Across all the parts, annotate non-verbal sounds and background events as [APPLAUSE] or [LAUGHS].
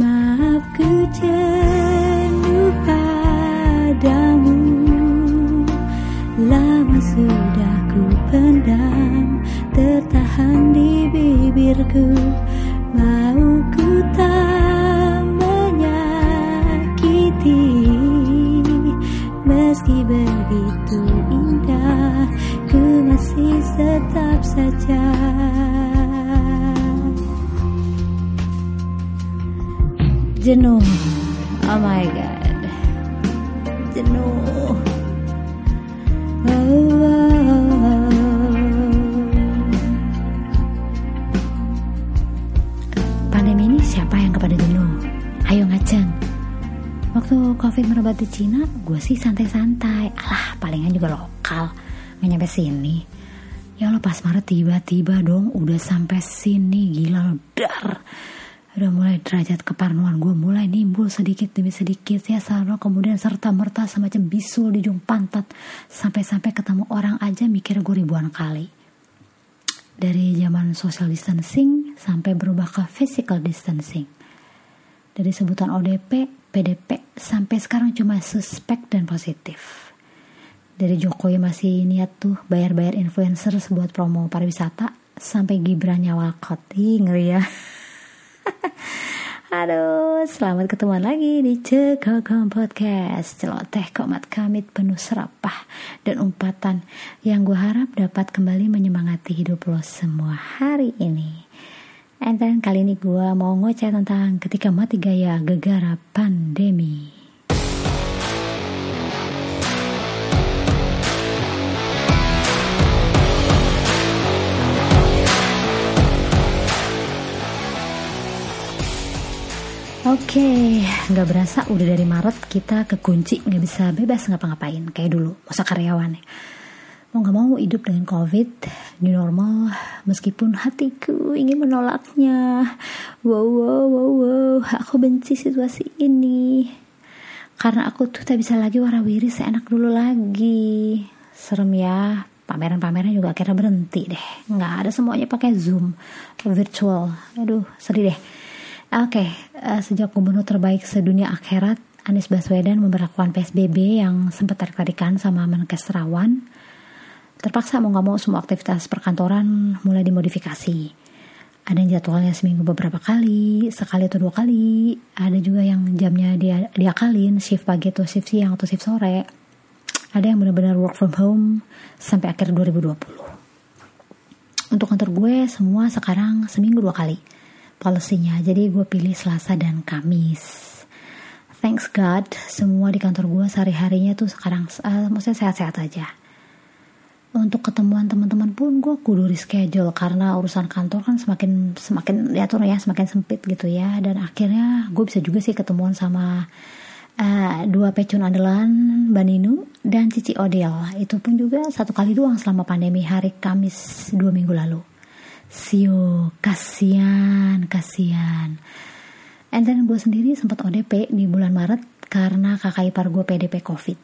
Maaf ku jenuh padamu. Lama sudah ku pendam Tertahan di bibirku. Mau ku tak menyakiti Meski begitu indah Ku masih tetap saja Jenuh. Oh my god. Jenuh. Pandemi ini siapa yang kepada jenuh? Ayo ngaceng Waktu covid merebak di Cina Gue sih santai-santai. Alah palingan juga lokal. Gak nyampe sini. Ya Allah pas Maret tiba-tiba dong Udah sampai sini. Gila lo dar udah mulai derajat keparnoan gue mulai nimbul sedikit demi sedikit ya selalu kemudian serta merta semacam bisul di ujung pantat. Sampai-sampai ketemu orang aja mikir gue ribuan kali. Dari zaman social distancing sampai berubah ke physical distancing. Dari sebutan ODP, PDP sampai sekarang cuma suspek dan positif. Dari Jokowi masih niat tuh bayar-bayar influencer buat promo pariwisata sampai Gibran nyawa Ih, ngeri ya [LAUGHS] Aduh, selamat ketemuan lagi di Cekokon Podcast. Celoteh komat kamit penuh serapah dan umpatan Yang gue harap dapat kembali menyemangati hidup lo semua hari ini. And kali ini gue mau ngoceh tentang ketika mati gaya gegara pandemi Oke, okay, nggak berasa udah dari Maret kita kekunci nggak bisa bebas ngapa-ngapain kayak dulu masa karyawan. Mau nggak mau hidup dengan COVID, new normal, meskipun hatiku ingin menolaknya. Wow, wow, wow, wow, aku benci situasi ini. Karena aku tuh tak bisa lagi warawiri seenak dulu lagi. Serem ya, pameran-pameran juga akhirnya berhenti deh. Nggak ada semuanya pakai Zoom, virtual. Aduh, sedih deh Oke, okay, eh, sejak gubernur terbaik sedunia akhirat, Anies Baswedan memperlakukan PSBB yang sempat tarik-tarikan sama Menkes Terawan. Terpaksa mau nggak mau semua aktivitas perkantoran mulai dimodifikasi. Ada yang jadwalnya seminggu beberapa kali, sekali atau dua kali. Ada juga yang jamnya dia diakalin, shift pagi atau shift siang atau shift sore. Ada yang benar-benar work from home sampai akhir 2020. Untuk kantor gue semua sekarang seminggu dua kali policy-nya. Jadi gue pilih Selasa dan Kamis. Thanks God, semua di kantor gue sehari-harinya tuh sekarang, uh, maksudnya sehat-sehat aja. Untuk ketemuan teman-teman pun gue kudu reschedule karena urusan kantor kan semakin semakin diatur ya semakin sempit gitu ya dan akhirnya gue bisa juga sih ketemuan sama uh, dua pecun andalan Baninu dan Cici Odil itu pun juga satu kali doang selama pandemi hari Kamis dua minggu lalu Sio, kasihan, kasihan. And then gue sendiri sempat ODP di bulan Maret karena kakak ipar gue PDP COVID.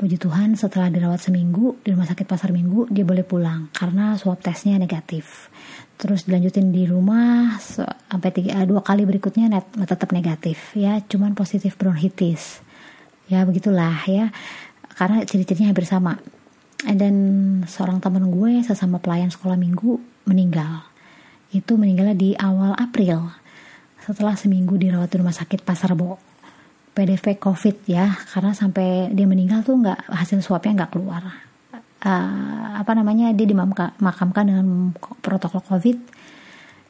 Puji Tuhan setelah dirawat seminggu di rumah sakit pasar minggu dia boleh pulang karena swab tesnya negatif. Terus dilanjutin di rumah sampai tiga, dua kali berikutnya net, tetap negatif ya, cuman positif bronkitis. Ya begitulah ya, karena ciri-cirinya hampir sama. And then seorang teman gue sesama pelayan sekolah minggu meninggal. Itu meninggalnya di awal April setelah seminggu dirawat di rumah sakit Pasar Bo. COVID ya, karena sampai dia meninggal tuh nggak hasil swabnya nggak keluar. Uh, apa namanya dia dimakamkan dengan protokol COVID.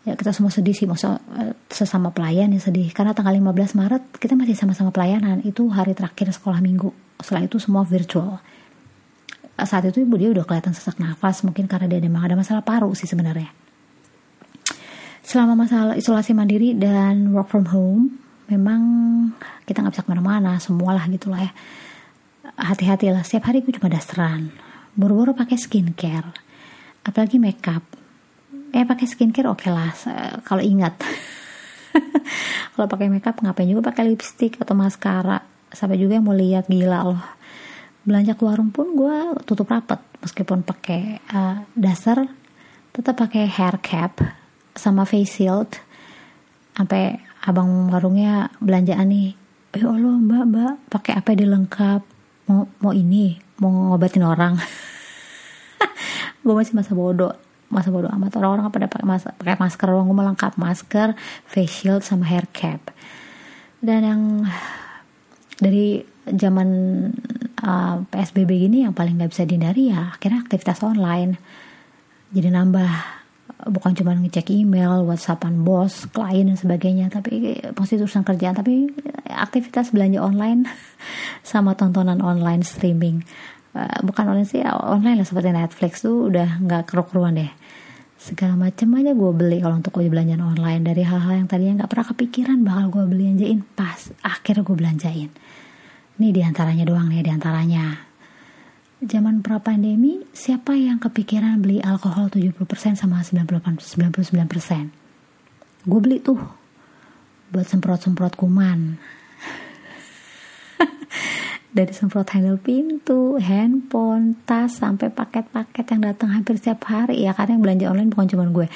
Ya kita semua sedih sih, maksud uh, sesama pelayan ya sedih. Karena tanggal 15 Maret kita masih sama-sama pelayanan, itu hari terakhir sekolah minggu. Setelah itu semua virtual saat itu ibu dia udah kelihatan sesak nafas mungkin karena dia memang ada masalah paru sih sebenarnya. Selama masalah isolasi mandiri dan work from home memang kita nggak bisa ke mana-mana semualah gitulah ya. Hati-hatilah setiap hari gue cuma dasteran buru-buru pakai skincare apalagi makeup. Eh pakai skincare oke okay lah kalau ingat. [LAUGHS] Kalau pakai makeup ngapain juga pakai lipstick atau maskara. Sampai juga yang mau lihat gila loh belanja ke warung pun gue tutup rapat. Meskipun pakai uh, dasar tetap pakai hair cap sama face shield. Sampai abang warungnya belanjaan nih ya Allah mbak mbak pakai apa dia lengkap? Mau mau ini mau ngobatin orang. [LAUGHS] Gue masih masa bodoh masa bodoh amat. Orang-orang pada pakai mas pakai masker doang gue melengkap masker face shield sama hair cap. Dan yang dari zaman uh, PSBB gini yang paling nggak bisa dihindari ya akhirnya aktivitas online jadi nambah bukan cuma ngecek email, whatsappan bos, klien dan sebagainya, tapi pasti urusan kerjaan, tapi aktivitas belanja online [LAUGHS] sama tontonan online streaming, bukan online sih, online lah seperti Netflix tuh udah nggak keruan deh. Segala macam aja gue beli kalau untuk gue belanjaan online dari hal-hal yang tadinya nggak pernah kepikiran bakal gue belanjain pas akhirnya gue belanjain. Ini di antaranya doang nih di antaranya zaman pra pandemi siapa yang kepikiran beli alkohol 70% sama 98 99%? Gue beli tuh buat semprot-semprot kuman. [LAUGHS] Dari semprot handle pintu, handphone, tas sampai paket-paket yang datang hampir setiap hari ya karena yang belanja online bukan cuma gue.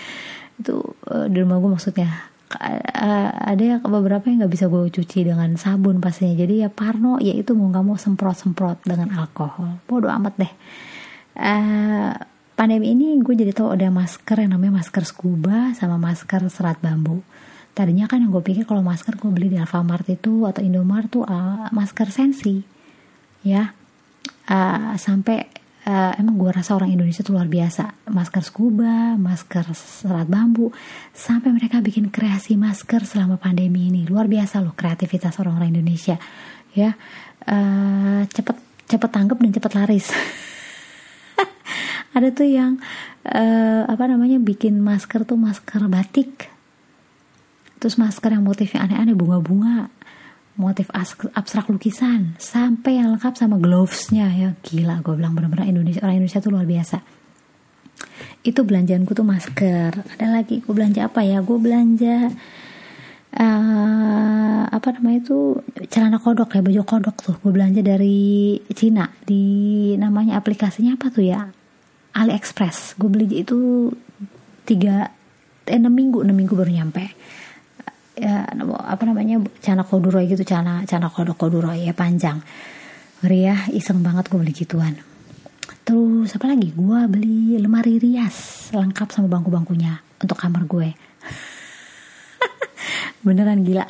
Itu uh, di rumah gue maksudnya ada ya beberapa yang nggak bisa gue cuci dengan sabun pastinya. Jadi ya parno ya itu mau nggak mau semprot semprot dengan alkohol. Bodoh amat deh. Uh, pandemi ini gue jadi tahu ada masker yang namanya masker scuba sama masker serat bambu. Tadinya kan yang gue pikir kalau masker gue beli di Alfamart itu atau Indomart tuh uh, masker sensi. Ya uh, sampai uh, emang gue rasa orang Indonesia tuh luar biasa. Masker scuba masker serat bambu sampai mereka bikin kreasi masker selama pandemi ini. Luar biasa loh kreativitas orang-orang Indonesia ya. Uh, cepet cepet tanggap dan cepet laris. [LAUGHS] Ada tuh yang uh, apa namanya bikin masker tuh masker batik. Terus masker yang motifnya aneh-aneh bunga-bunga motif abstrak lukisan. Sampai yang lengkap sama glovesnya ya. Gila gue bilang bener-bener Indonesia orang Indonesia tuh luar biasa. Itu belanjaanku tuh masker. Ada lagi gue belanja apa ya? Gue belanja uh, apa namanya itu celana kodok ya baju kodok tuh. Gue belanja dari Cina. Di namanya aplikasinya apa tuh ya? AliExpress. Gue beli itu tiga eh, enam minggu enam minggu baru nyampe ya apa namanya cana koduroy gitu cana cana kodok koduroy ya panjang. Ngeri ya iseng banget gue beli gituan. Terus apa lagi? Gue beli lemari rias lengkap sama bangku-bangkunya untuk kamar gue. [LAUGHS] Beneran gila.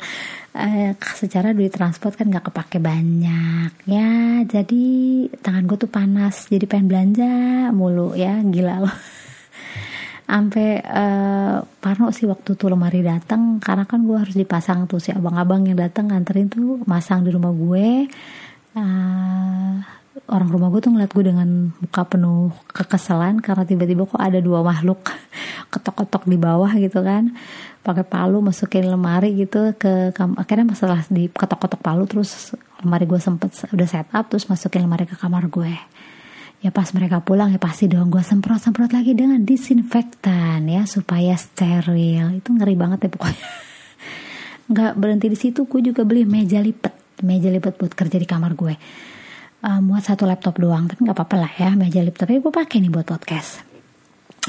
Eh, secara duit transport kan nggak kepake banyak ya. Jadi tangan gue tuh panas jadi pengen belanja mulu ya. Gila loh [LAUGHS] sampai uh, Parno sih waktu tuh lemari datang karena kan gue harus dipasang tuh si abang-abang yang datang nganterin tuh masang di rumah gue. Uh, orang rumah gue tuh ngeliat gue dengan muka penuh kekesalan karena tiba-tiba kok ada dua makhluk [LAUGHS] ketok-ketok di bawah gitu kan. Pakai palu masukin lemari gitu ke akhirnya masalah di ketok-ketok palu terus lemari gue sempet udah set up terus masukin lemari ke kamar gue ya pas mereka pulang ya pasti dong gue semprot-semprot lagi dengan disinfektan ya supaya steril. Itu ngeri banget ya pokoknya. [LAUGHS] Nggak berhenti di situ gue juga beli meja lipat meja lipat buat kerja di kamar gue. Muat satu laptop doang tapi nggak apa-apa lah ya meja lipat tapi gue pakai nih buat podcast.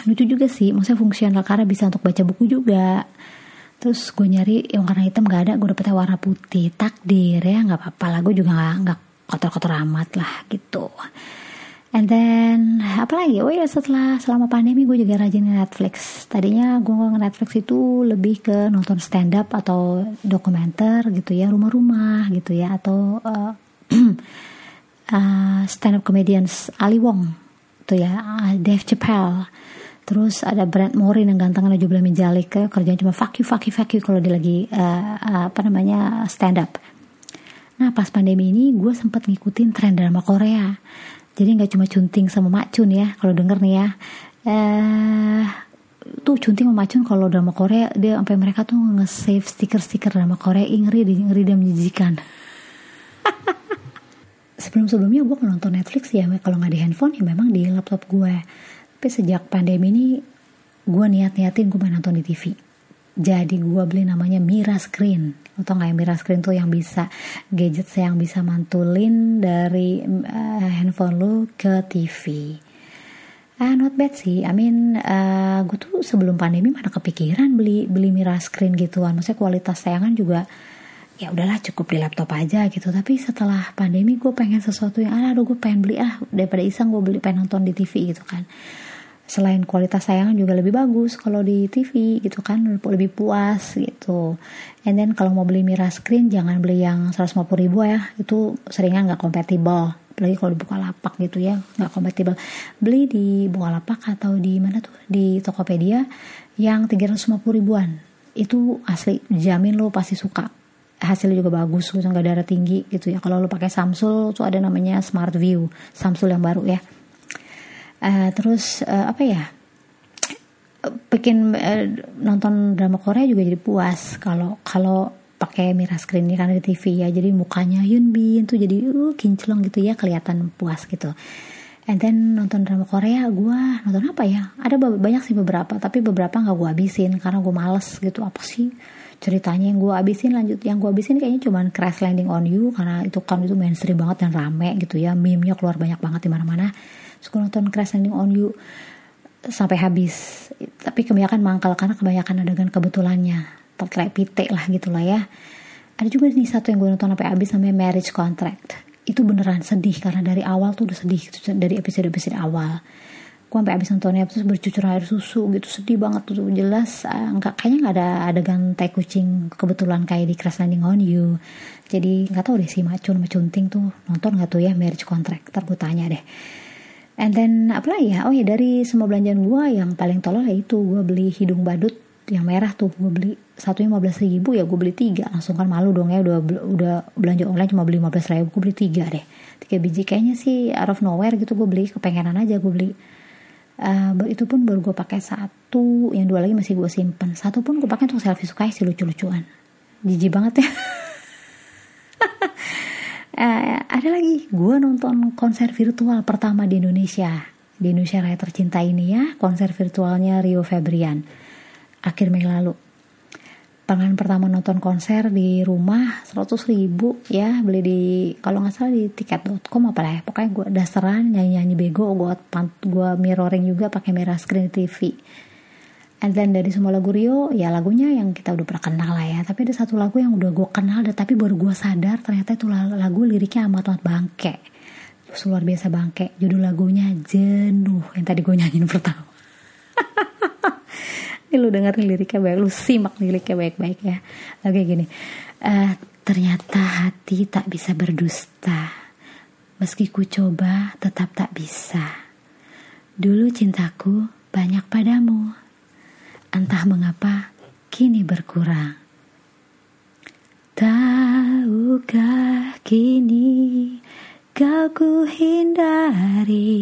Lucu juga sih maksudnya fungsional karena bisa untuk baca buku juga. Terus gue nyari yang warna hitam gak ada gue dapetnya warna putih. Takdir ya nggak apa-apa lah gue juga nggak nggak kotor-kotor amat lah gitu And then apa lagi? Oh ya setelah selama pandemi gue juga rajin Netflix. Tadinya gue nge Netflix itu lebih ke nonton stand up atau dokumenter gitu ya, rumah-rumah gitu ya atau uh, uh, stand up comedians Ali Wong tuh ya, uh, Dave Chappelle. Terus ada Brent Morin yang ganteng ada juga Mijalik ke kerjanya cuma fuck you fuck you fuck you kalau dia lagi uh, apa namanya stand up. Nah pas pandemi ini gue sempat ngikutin tren drama Korea jadi nggak cuma cunting sama macun ya kalau denger nih ya. Eh tuh cunting sama macun kalau drama Korea dia sampai mereka tuh nge-save stiker-stiker drama Korea ngeri ngeri dan menjijikan. [LAUGHS] Sebelum-sebelumnya gue nonton Netflix ya kalau nggak di handphone ya memang di laptop gue tapi sejak pandemi ini gue niat-niatin gue main nonton di TV jadi gue beli namanya Mira Screen atau nggak yang Mira Screen tuh yang bisa gadget yang bisa mantulin dari uh, handphone lo ke TV Ah, not bad sih. I mean, uh, gue tuh sebelum pandemi mana kepikiran beli beli mirror screen gituan. Maksudnya kualitas tayangan juga ya udahlah cukup di laptop aja gitu. Tapi setelah pandemi gue pengen sesuatu yang ah, aduh gue pengen beli ah daripada iseng gue beli pengen nonton di TV gitu kan. Selain kualitas tayangan juga lebih bagus kalau di TV gitu kan lebih puas gitu. And then kalau mau beli mirror screen jangan beli yang 150 ribu ya. Itu seringnya nggak kompatibel. Apalagi kalau di lapak gitu ya nggak kompatibel. Beli di lapak atau di mana tuh? Di Tokopedia yang 350 ribuan. Itu asli jamin lo pasti suka. Hasilnya juga bagus gitu nggak darah tinggi gitu ya. Kalau lo pakai Samsung tuh ada namanya Smart View Samsung yang baru ya uh, terus uh, apa ya? Bikin uh, nonton drama Korea juga jadi puas kalau kalau pakai mirror screen ini karena di TV ya. Jadi mukanya Yun Bin tuh jadi uh, kinclong gitu ya kelihatan puas gitu. And then nonton drama Korea gue nonton apa ya? Ada banyak sih beberapa tapi beberapa nggak gue habisin karena gue males gitu. Apa sih ceritanya yang gue habisin? Lanjut yang gue habisin kayaknya cuman Crash Landing on You karena itu kan itu mainstream banget dan rame gitu ya. Meme-nya keluar banyak banget di mana-mana gue nonton Crash Landing on You sampai habis. Tapi kebanyakan mangkal karena kebanyakan adegan kebetulannya. Kayak pite lah gitu lah ya. Ada juga nih satu yang gue nonton sampai habis namanya marriage contract. Itu beneran sedih karena dari awal tuh udah sedih dari episode episode awal. Gue sampai habis nontonnya terus bercucur air susu gitu sedih banget tuh jelas uh, kayaknya nggak ada adegan tai kucing kebetulan kayak di Crash Landing on You. Jadi nggak tahu deh si Macun Macunting tuh nonton nggak tuh ya marriage contract? Ntar deh and then apa ya. Oh ya dari semua belanjaan gue yang paling tolol ya itu gue beli hidung badut yang merah tuh. Gue beli satunya 15 ribu ya gue beli tiga. Langsung kan malu dong ya udah udah belanja online cuma beli 15 ribu gue beli tiga deh. Tiga biji. Kayaknya sih out of nowhere gitu gue beli kepengenan aja gue beli. Uh, itu pun baru gue pakai satu yang dua lagi masih gue simpen. Satu pun gue pakai untuk selfie suka sih lucu-lucuan. Jijik banget ya [LAUGHS] uh, ada lagi. Gue nonton konser virtual pertama di Indonesia. Di Indonesia Raya tercinta ini ya konser virtualnya Rio Febrian. Akhir Mei lalu. Pengalaman pertama nonton konser di rumah 100 ribu ya beli di kalau nggak salah di tiket.com apa lah ya. Pokoknya gue dasaran nyanyi nyanyi bego gue gue mirroring juga pakai merah screen TV then dari semua lagu Rio ya lagunya yang kita udah pernah kenal lah ya. Tapi ada satu lagu yang udah gue kenal dan tapi baru gue sadar ternyata itu lagu liriknya amat amat bangke. Terus luar biasa bangke. Judul lagunya jenuh yang tadi gue nyanyiin pertama. [LAUGHS] Ini lu dengerin liriknya baik lu simak liriknya baik-baik ya. Oke gini. Uh, ternyata hati tak bisa berdusta. Meski ku coba tetap tak bisa. Dulu cintaku banyak padamu entah mengapa kini berkurang. Tahukah kini kau ku hindari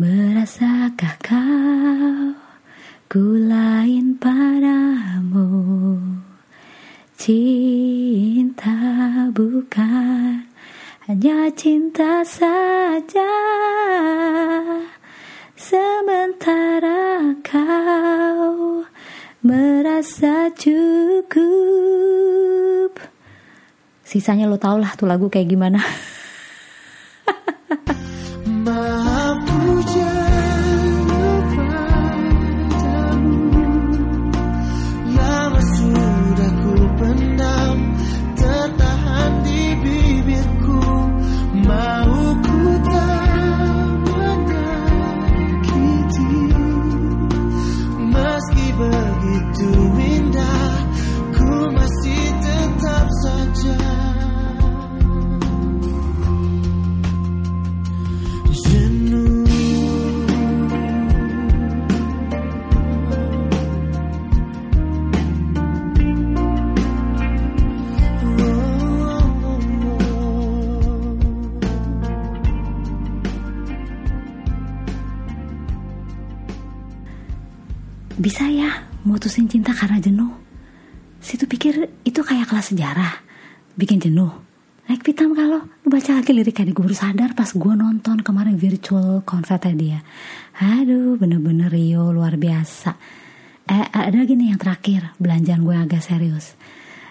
merasakah kau Ku lain padamu? Cinta bukan Hanya cinta saja Sementara kau Merasa cukup. Sisanya lo tau lah tuh lagu kayak gimana [LAUGHS] mutusin cinta karena jenuh. Situ pikir itu kayak kelas sejarah, bikin jenuh. Naik pitam kalau lu baca lagi liriknya gue baru sadar pas gue nonton kemarin virtual konser dia. Aduh bener-bener Rio luar biasa. Eh, ada lagi nih yang terakhir belanjaan gue agak serius.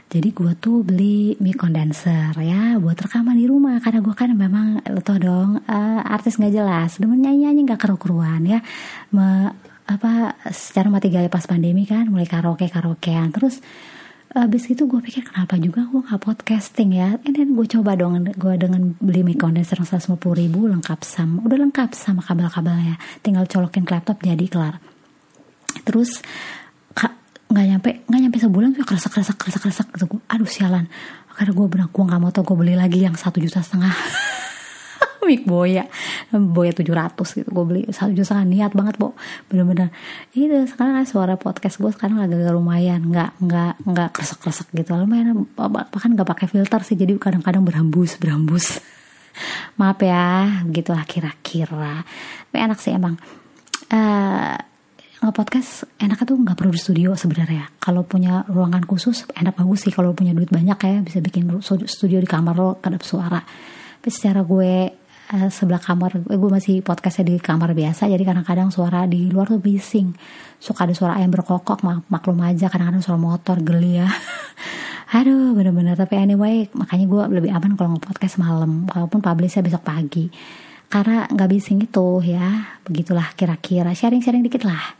Jadi gue tuh beli mic condenser ya buat rekaman di rumah karena gue kan memang lo tau dong uh, artis nggak jelas, demen nyanyi nyanyi nggak keru-keruan ya. Me, apa secara mati gaya pas pandemi kan mulai karaoke karaokean. Terus Abis itu gue pikir kenapa juga gue gak podcasting ya? Then gue coba dong Gue dengan beli mic condenser 150 ribu Lengkap sama Udah lengkap sama kabel-kabelnya. Tinggal colokin ke laptop jadi kelar. Terus nggak nyampe nggak nyampe sebulan tuh keresak keresak keresak keresak gitu aduh sialan. Karena gue benar gue nggak mau tau gue beli lagi yang satu juta setengah [LAUGHS] [LAUGHS] mic boya. Boya 700 gitu. Gue beli satu juta. Niat banget po bener-bener. Itu sekarang kan suara podcast gue sekarang agak lumayan. Nggak nggak nggak kresek kresek gitu. Lumayan bahkan nggak pakai filter sih. Jadi kadang-kadang berhembus berhembus. [LAUGHS] Maaf ya. Begitulah kira-kira. Tapi enak sih emang. Uh, nge-podcast enaknya tuh nggak perlu di studio sebenarnya. Kalau punya ruangan khusus enak bagus sih. Kalau punya duit banyak ya bisa bikin studio di kamar lo kedap suara. Tapi secara gue uh, sebelah kamar. Eh, gue masih podcastnya di kamar biasa jadi kadang-kadang suara di luar tuh bising. Suka ada suara ayam berkokok mak maklum aja kadang-kadang suara motor geli ya. [LAUGHS] Aduh bener-bener. Tapi anyway makanya gue lebih aman kalau nge-podcast malam walaupun publishnya besok pagi. Karena nggak bising itu ya. Begitulah kira-kira. Sharing-sharing dikit lah.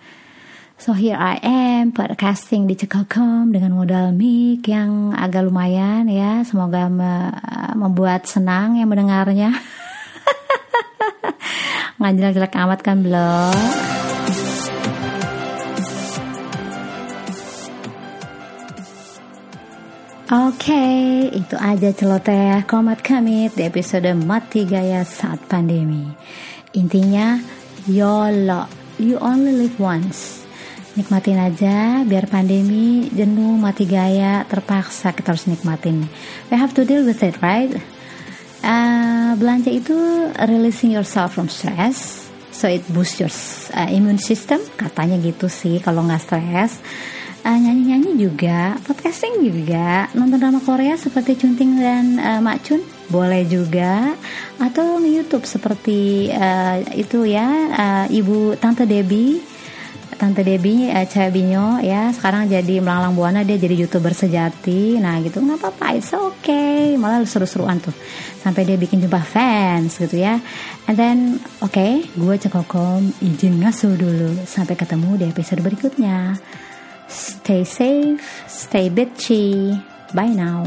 So here I am podcasting di Cekokom dengan modal mic yang agak lumayan ya. Semoga me membuat senang yang mendengarnya. [LAUGHS] [LAUGHS] nggak jelek-jelek amat kan blog Oke, okay, itu aja celoteh komat kami di episode Mati Gaya saat pandemi. Intinya, YOLO, you only live once. Nikmatin aja, biar pandemi, jenuh, mati gaya, terpaksa kita harus nikmatin. We have to deal with it, right? Uh, belanja itu releasing yourself from stress, so it boosts your uh, immune system. Katanya gitu sih kalau nggak stres. Uh, nyanyi-nyanyi juga, podcasting juga, nonton drama Korea seperti Cunting dan uh, Mak Chun boleh juga, atau YouTube seperti uh, itu ya, uh, Ibu Tante Debbie Tante Debbie uh, Cabinyo ya. Sekarang jadi melanglang buana dia jadi youtuber sejati. Nah gitu. Nggak apa-apa it's okay. Malah seru-seruan tuh. Sampai dia bikin jumpa fans gitu ya. And then oke okay, gue cekokom izin ngasuh dulu. Sampai ketemu di episode berikutnya. Stay safe stay bitchy. Bye now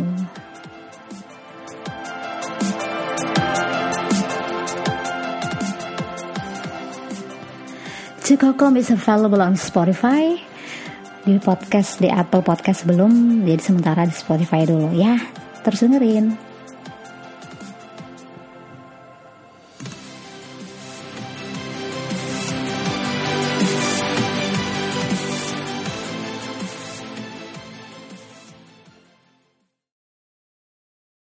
Cikokom is available on Spotify di podcast di Apple Podcast belum jadi sementara di Spotify dulu ya. Terus dengerin